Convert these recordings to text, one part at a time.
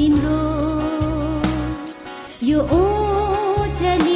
संसारमा बेचे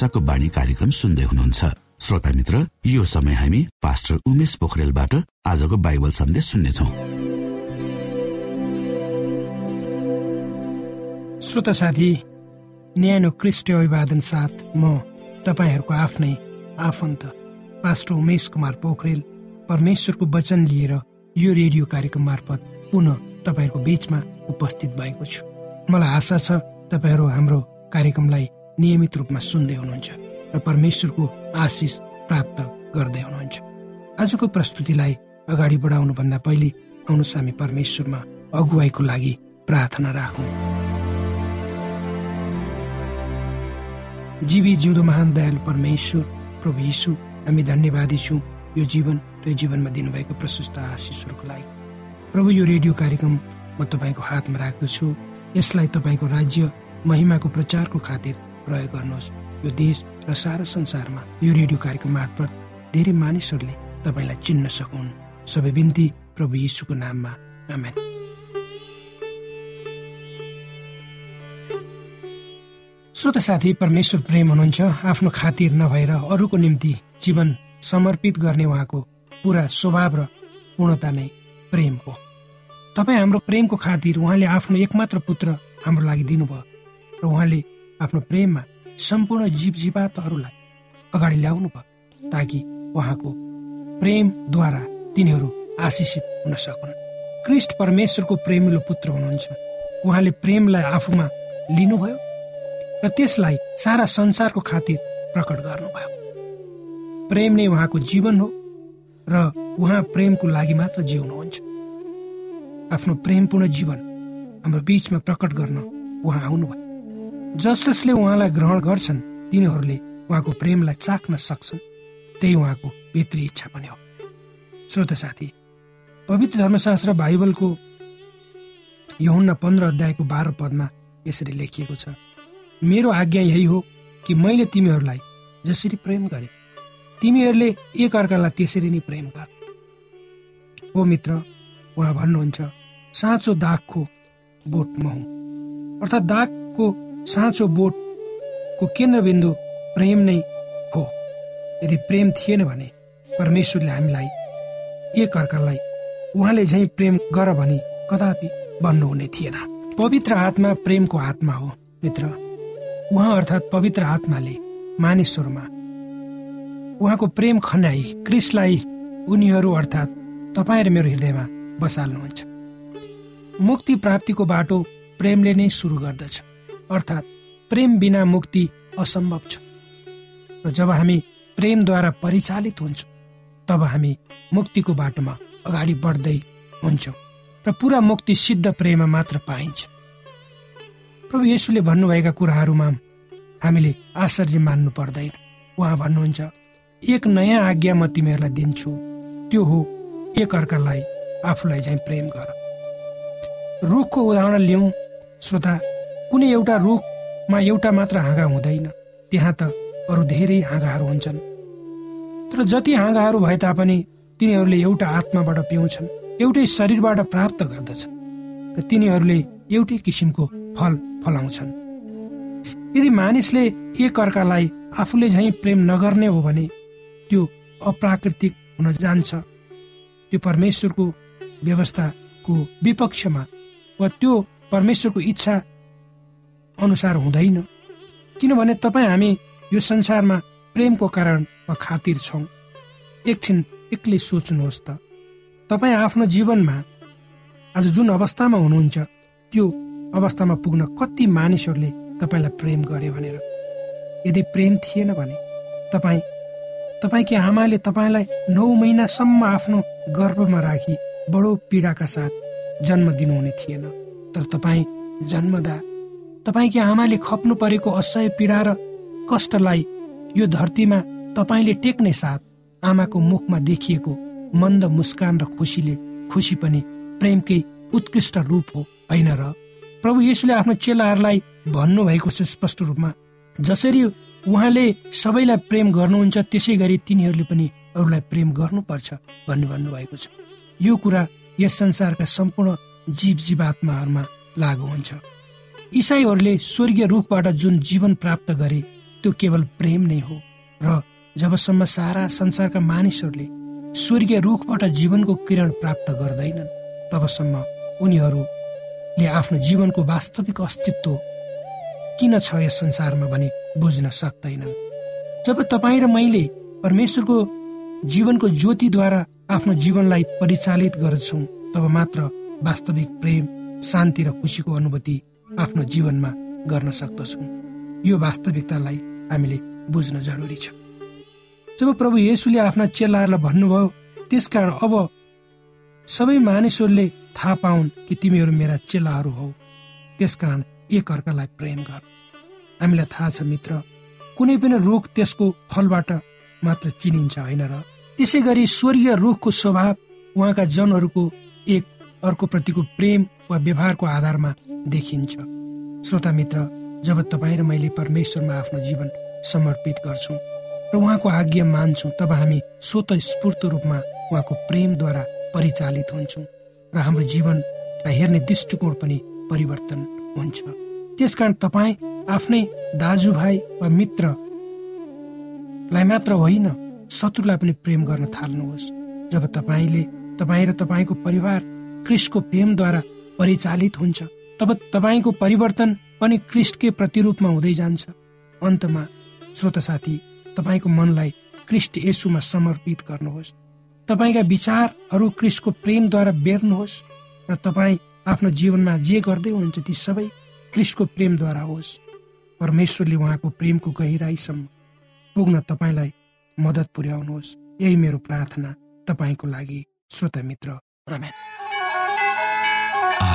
आशाको बाणी कार्यक्रम सुन्दै हुनुहुन्छ। श्रोता मित्र यो समय हामी पास्टर उमेश पोखरेलबाट आजको बाइबल सन्देश सुन्नेछौ। श्रोता साथी न्यानो क्रिस्ट अभिवादन साथ म तपाईँहरूको आफ्नै आफन्त पास्टर उमेश कुमार पोखरेल परमेश्वरको वचन लिएर यो रेडियो कार्यक्रम मार्फत पुनः तपाईँहरूको बिचमा उपस्थित भएको छु। मलाई आशा छ तपाईँहरू हाम्रो कार्यक्रमलाई नियमित रूपमा सुन्दै हुनुहुन्छ र परमेश्वरको आशिष प्राप्त गर्दै हुनुहुन्छ। आजको प्रस्तुतिलाई अगाडि बढाउनुभन्दा पहिले आउनुहोस् हामी परमेश्वरमा अगुवाईको लागि प्रार्थना राखौँ। जीवी जिउँदो महान दयालु परमेश्वर प्रभु यीशु हामी धन्यवादी छौँ यो जीवन र यो जीवनमा दिनुभएको प्रशस्त आशिषहरूको लागि। प्रभु यो रेडियो कार्यक्रम म तपाईँको हातमा राख्दछु। यसलाई तपाईँको राज्य महिमाको प्रचारको खातिर प्रयोग गर्नुहोस्। यो देश र सारा संसारमा यो रेडियो कार्यक्रम मार्फत धेरै मानिसहरूले तपाईँलाई चिन्न सकुन्। सबै बिन्ती प्रभु यीशुको नाममा। आमेन। श्रोत साथी परमेश्वर प्रेम हुनुहुन्छ। आफ्नो खातिर नभएर अरूको निम्ति जीवन समर्पित गर्ने उहाँको पुरा स्वभाव र पूर्णता नै प्रेम हो तपाईँ हाम्रो प्रेमको खातिर उहाँले आफ्नो एकमात्र पुत्र हाम्रो लागि दिनुभयो र उहाँले आफ्नो प्रेममा सम्पूर्ण जीव जीवातहरूलाई अगाडि ल्याउनु भयो ताकि उहाँको प्रेमद्वारा तिनीहरू आशिषित हुन सकुन्। क्रिस्ट परमेश्वरको प्रेमिलो पुत्र हुनुहुन्छ। उहाँले प्रेमलाई आफूमा लिनुभयो र त्यसलाई सारा संसारको खातिर प्रकट गर्नुभयो। प्रेम नै उहाँको जीवन हो र उहाँ प्रेमको लागि मात्र जिउनुहुन्छ। आफ्नो प्रेमपूर्ण जीवन हाम्रो बिचमा प्रकट गर्न उहाँ आउनुभयो। जस जसले उहाँलाई ग्रहण गर्छन् तिनीहरूले उहाँको प्रेमलाई चाख्न सक्छन्। त्यही उहाँको भित्री इच्छा पनि हो। श्रोत साथी पवित्र धर्मशास्त्र बाइबलको यहुन्न पन्ध्र अध्यायको बाह्र पदमा यसरी लेखिएको छ मेरो आज्ञा यही हो कि मैले तिमीहरूलाई जसरी प्रेम गरे तिमीहरूले एक अर्कालाई त्यसरी नै प्रेम गर। हो मित्र उहाँ भन्नुहुन्छ साँचो दागको बोट म हुँ। अर्थात् दागको साँचो बोटको केन्द्रबिन्दु प्रेम नै हो। यदि प्रेम थिएन भने परमेश्वरले हामीलाई एक अर्कालाई उहाँले झै प्रेम गर भने कदापि भन्नुहुने थिएन। पवित्र आत्मा प्रेमको आत्मा हो मित्र। उहाँ अर्थात् पवित्र आत्माले मानिसहरूमा उहाँको प्रेम खन्याई क्रिसलाई उनीहरू अर्थात् तपाईँ र मेरो हृदयमा बसाल्नुहुन्छ। मुक्ति प्राप्तिको बाटो प्रेमले नै सुरु गर्दछ। अर्थात् प्रेम बिना मुक्ति असम्भव छ। र जब हामी प्रेमद्वारा परिचालित हुन्छौँ तब हामी मुक्तिको बाटोमा अगाडि बढ्दै हुन्छौँ र पुरा मुक्ति सिद्ध प्रेममा मात्र पाइन्छ। प्रभु येसुले भन्नुभएका कुराहरूमा हामीले आश्चर्य मान्नु पर्दैन। उहाँ भन्नुहुन्छ एक नयाँ आज्ञा म तिमीहरूलाई दिन्छु। त्यो हो एक अर्कालाई आफूलाई चाहिँ प्रेम गर। रुखको उदाहरण लिउँ श्रोता कुनै एउटा रुखमा एउटा मात्र हाँगा हुँदैन। त्यहाँ त अरू धेरै हाँगाहरू हुन्छन्। तर जति हाँगाहरू भए तापनि तिनीहरूले एउटा आत्माबाट पिउँछन् एउटै शरीरबाट प्राप्त गर्दछन् र तिनीहरूले एउटै किसिमको फल फलाउँछन्। यदि मानिसले एक अर्कालाई आफूले झै प्रेम नगर्ने हो भने त्यो अप्राकृतिक हुन जान्छ। त्यो परमेश्वरको व्यवस्थाको विपक्षमा वा त्यो परमेश्वरको इच्छा अनुसार हुँदैन। किनभने तपाईँ हामी यो संसारमा प्रेमको कारण खातिर छौँ। एकछिन एक्लै सोच्नुहोस् त। तपाईँ आफ्नो जीवनमा आज जुन अवस्थामा हुनुहुन्छ त्यो अवस्थामा पुग्न कति मानिसहरूले तपाईँलाई प्रेम गरे भनेर। यदि प्रेम थिएन भने तपाईँ तपाईँकी आमाले तपाईँलाई नौ महिनासम्म आफ्नो गर्भमा राखी बडो पीडाका साथ जन्म दिनुहुने थिएन। तर तपाईँ जन्मदा तपाईँकी आमाले खप्नु परेको असह्य पीडा र कष्टलाई यो धरतीमा तपाईँले टेक्ने साथ आमाको मुखमा देखिएको मन्द मुस्कान र खुसीले खुसी पनि प्रेमकै उत्कृष्ट रूप हो होइन र? प्रभु येसुले आफ्नो चेलाहरूलाई भन्नुभएको छ स्पष्ट रूपमा जसरी उहाँले सबैलाई प्रेम गर्नुहुन्छ त्यसै गरी तिनीहरूले पनि अरूलाई प्रेम गर्नुपर्छ भन्ने भन्नुभएको छ। यो कुरा यस संसारका सम्पूर्ण जीव जीवात्माहरूमा लागू हुन्छ। इसाईहरूले स्वर्गीय रूखबाट जुन जीवन प्राप्त गरे त्यो केवल प्रेम नै हो। र जबसम्म सारा संसारका मानिसहरूले स्वर्गीय रूखबाट जीवनको किरण प्राप्त गर्दैनन् तबसम्म उनीहरूले आफ्नो जीवनको वास्तविक अस्तित्व किन छ यस संसारमा भने बुझ्न सक्दैनन्। जब तपाईँ र मैले परमेश्वरको जीवनको ज्योतिद्वारा आफ्नो जीवनलाई परिचालित गर्छौँ तब मात्र वास्तविक प्रेम शान्ति र खुसीको अनुभूति आफ्नो जीवनमा गर्न सक्दछौँ। यो वास्तविकतालाई हामीले बुझ्न जरुरी छ। जब प्रभु येसुले आफ्ना चेलाहरूलाई भन्नुभयो त्यसकारण अब सबै मानिसहरूले थाहा पाउन् कि तिमीहरू मेरा चेलाहरू हौ। त्यसकारण एक अर्कालाई प्रेम गर। हामीलाई थाहा छ मित्र कुनै पनि रुख त्यसको फलबाट मात्र चिनिन्छ होइन र? त्यसै गरी स्वर्गीय रुखको स्वभाव उहाँका जनहरूको एक अर्को प्रतिको प्रेम वा व्यवहारको आधारमा देखिन्छ। श्रोता मित्र जब तपाईँ र मैले परमेश्वरमा आफ्नो जीवन समर्पित गर्छौँ र उहाँको आज्ञा मान्छौँ तब हामी स्वत स्फूर्त रूपमा उहाँको प्रेमद्वारा परिचालित हुन्छौँ र हाम्रो जीवनलाई हेर्ने दृष्टिकोण पनि परिवर्तन हुन्छ। त्यसकारण तपाईँ आफ्नै दाजुभाइ वा मित्रलाई मात्र होइन शत्रुलाई पनि प्रेम गर्न थाल्नुहोस्। जब तपाईँले तपाईँ र तपाईँको परिवार क्रिस्टको प्रेमद्वारा परिचालित हुन्छ। तब तपाईँको परिवर्तन पनि क्रिस्टकै प्रतिरूपमा हुँदै जान्छ। अन्तमा श्रोत साथी तपाईँको मनलाई क्रिस्ट यसुमा समर्पित गर्नुहोस्। तपाईँका विचारहरू क्रिस्टको प्रेमद्वारा बेर्नुहोस् र तपाईँ आफ्नो जीवनमा जे गर्दै हुनुहुन्छ ती सबै क्रिस्टको प्रेमद्वारा होस्। परमेश्वरले उहाँको प्रेमको गहिराईसम्म पुग्न तपाईँलाई मद्दत पुर्याउनुहोस्। यही मेरो प्रार्थना तपाईँको लागि श्रोता मित्र। आमेन।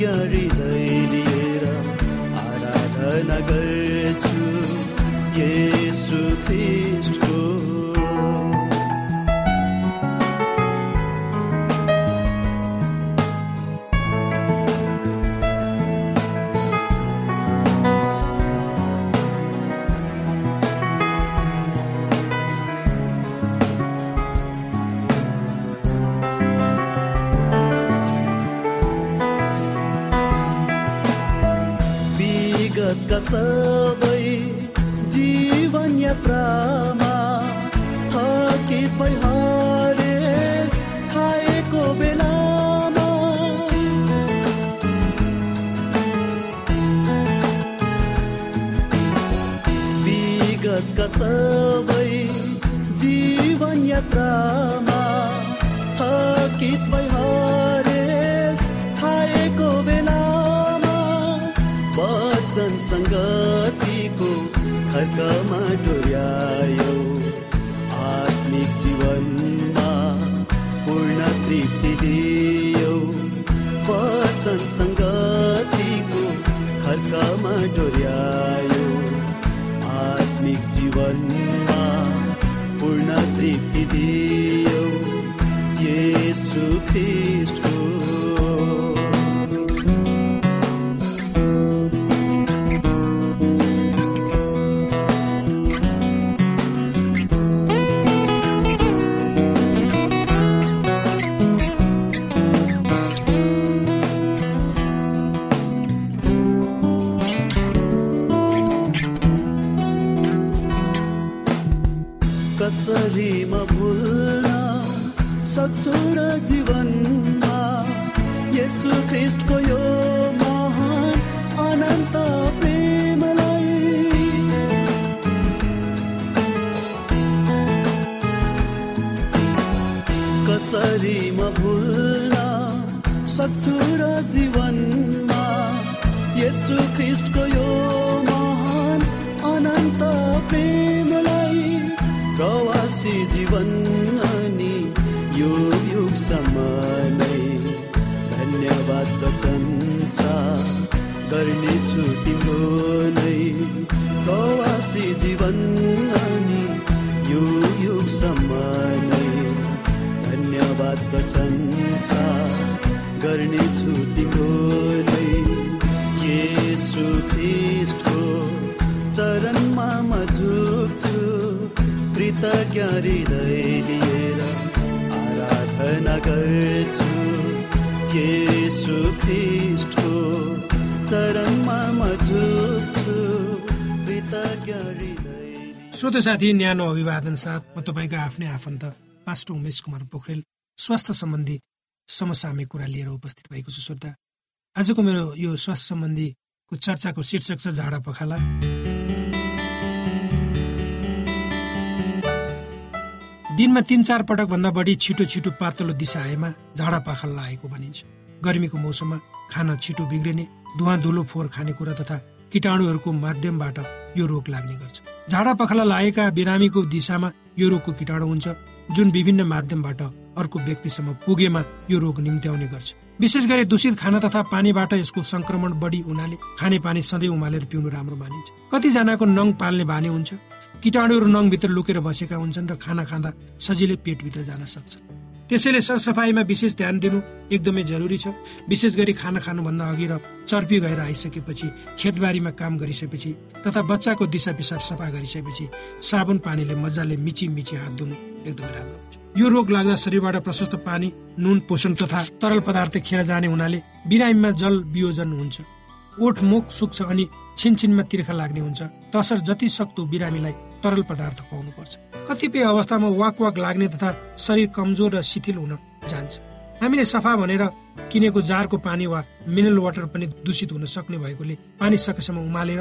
हृदय लिएर आराधना यात्रामा थकित भई हरेस खाएको बेलामा वचन सङ्गतिको खर्कमा डोर्यायो। आत्मिक जीवनमा पूर्ण तृप्ति दियो। वचन सङ्गतिको खर्कमा डोर्यायो। आत्मिक जीवनमा पूर्ण तृप्ति दियो कसरी म भुल्न सक्छु र जीवनमा यसु ख्रिस्टको यो महान अनन्त कसरी म भुल्न सक्छु र जीवनमा यसु ख्रिस्टको यो महान अनन्त प्रेमलाई प्रवासी जीवन अनि यो युगसम्म नै धन्यवाद प्रशंसा गर्नेछु तिम्रो नै प्रवासी जीवन अनि यो युगसम्म नै धन्यवाद प्रशंसा गर्नेछु कृतज्ञ हृदय लिएर आराधना गर्छु येसु ख्रिस्टको चरणमा म झुक्छु कृतज्ञ हृदय श्रोत साथी न्यानो अभिवादन साथ म तपाईँको आफ्नै आफन्त पास्टर उमेश कुमार पोखरेल स्वास्थ्य सम्बन्धी समसामयिक कुरा लिएर उपस्थित भएको छु श्रोता आजको मेरो यो स्वास्थ्य सम्बन्धीको चर्चाको शीर्षक छ झाडा पखाला दिनमा तिन चार पटक भन्दा बढी छिटो छिटो पातलो दिशा आएमा झाडा पाखल लागेको भनिन्छ। गर्मीको मौसममा खाना छिटो बिग्रिने धुवा धुलो फोहोर खानेकुरा तथा किटाणुहरूको माध्यमबाट यो रोग लाग्ने गर्छ। झाडा पखाला लागेका बिरामीको दिशामा यो रोगको किटाणु हुन्छ जुन विभिन्न माध्यमबाट अर्को व्यक्तिसम्म पुगेमा यो रोग निम्त्याउने गर्छ। विशेष गरी दूषित खाना तथा पानीबाट यसको संक्रमण बढी हुनाले खाने पानी सधैँ उमालेर पिउनु राम्रो मानिन्छ। कतिजनाको नङ पाल्ने बानी हुन्छ। किटाणुहरू नङभित्र लुकेर बसेका हुन्छन् र खाना खाँदा सजिलै पेटभित्र जान सक्छ। त्यसैले सरसफाइमा विशेष ध्यान दिनु एकदमै जरुरी छ। विशेष गरी खाना खानुभन्दा अघि र चर्पी गएर आइसकेपछि खेतबारीमा काम गरिसकेपछि तथा बच्चाको दिशा पिसाब सफा गरिसकेपछि साबुन पानीले मजाले मिची मिची हात धुनु एकदमै राम्रो यो रोग लाग्दा शरीरबाट प्रशस्त पानी नुन पोषण तथा तरल पदार्थ खेर जाने हुनाले बिरामीमा जल वियोजन हुन्छ। ओठ मुख सुक्छ अनि छिनछिनमा तिर्खा लाग्ने हुन्छ। तसर जति सक्दो बिरामीलाई तरल पदार्थ खुवाउनु पर्छ कतिपय अवस्थामा वाक वाक लाग्ने तथा शरीर कमजोर र शिथिल हुन जान्छ। हामीले सफा भनेर किनेको जारको पानी वा मिनरल वाटर पनि दूषित हुन सक्ने भएकोले पानी सकेसम्म उमालेर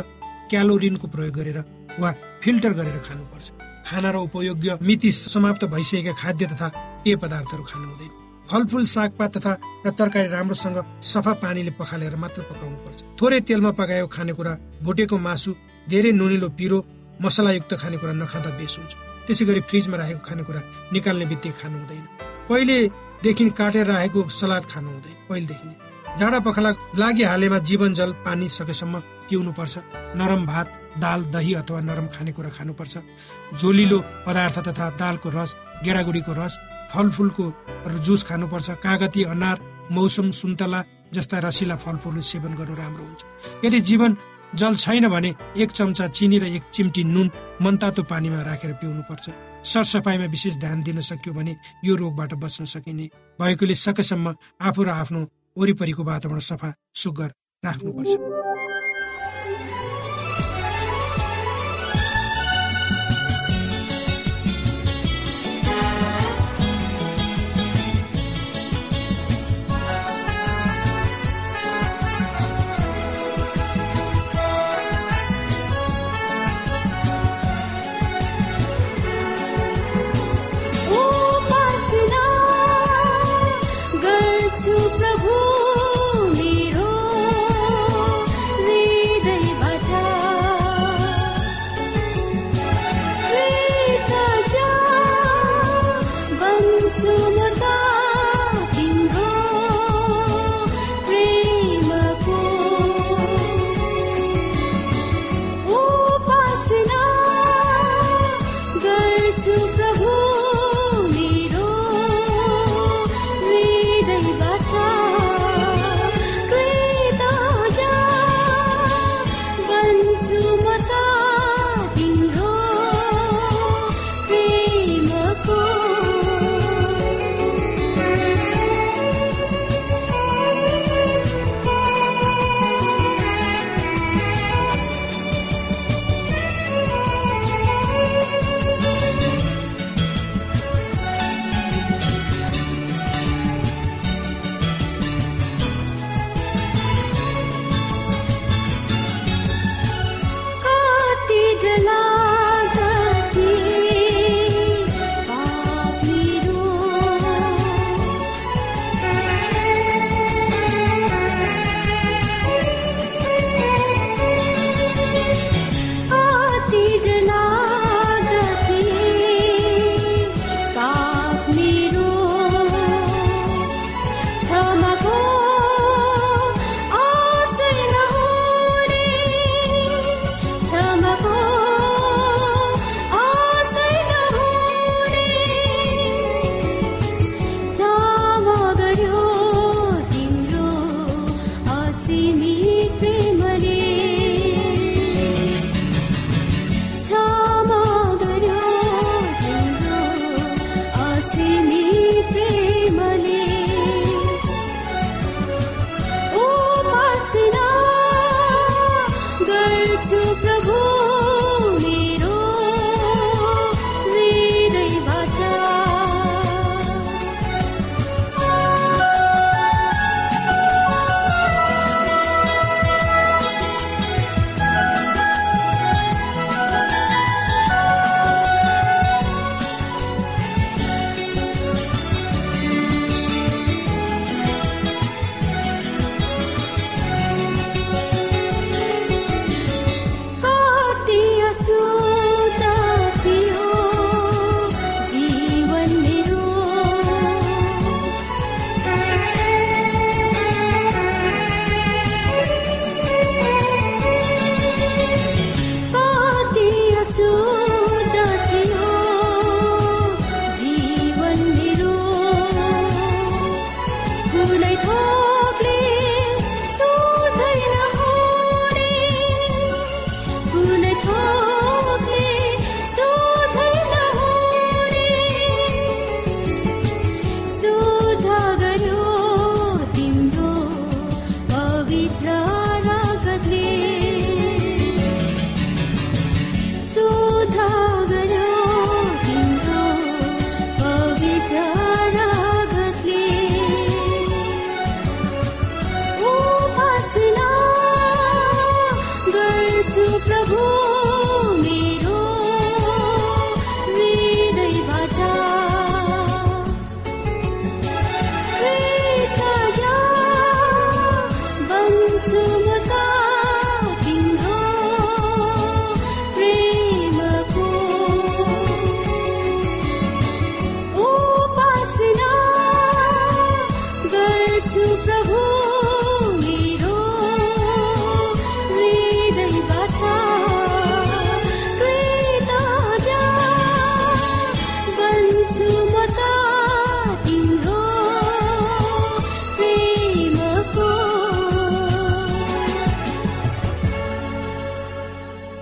क्यालोरिनको प्रयोग गरेर वा फिल्टर गरेर खानुपर्छ। खाना र उपयोग्य मिति समाप्त भइसकेका खाद्य तथा पेय पदार्थहरू खानु हुँदैन। फलफुल सागपात तथा र तरकारी राम्रोसँग सफा पानीले पखालेर मात्र पकाउनु पर्छ थोरै तेलमा पकाएको खानेकुरा भुटेको मासु धेरै नुनिलो पिरो मसलायुक्त खानेकुरा नखाँदा बेस हुन्छ। त्यसै गरी फ्रिजमा राखेको खानेकुरा निकाल्ने बित्तिकै खानु हुँदैन। कहिलेदेखि काटेर राखेको सलाद खानु हुँदैन पहिलेदेखि नै। जाडा पखाला लागि हालेमा जीवन जल पानी सकेसम्म पिउनु पर्छ नरम भात दाल दही अथवा नरम खानेकुरा खानुपर्छ। जोलिलो पदार्थ तथा दालको रस गेडागुडीको रस फलफुलको जुस खानुपर्छ। कागती अनार मौसम सुन्तला जस्ता रसिला फलफुल सेवन गर्नु राम्रो हुन्छ। यदि जीवन जल छैन भने एक चम्चा चिनी र एक चिम्टी नुन मनतातो पानीमा राखेर पिउनु पर्छ सरसफाइमा विशेष ध्यान दिन सक्यो भने यो रोगबाट बच्न सकिने। भएकोले सकेसम्म आफू र आफ्नो वरिपरिको वातावरण सफा सुग्घर राख्नुपर्छ।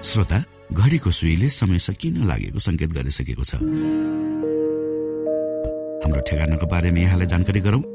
श्रोता घडीको सुईले समय सकिन लागेको सङ्केत गरिसकेको छ? हाम्रो ठेगानाको बारेमा यहाँलाई जानकारी गरौँ।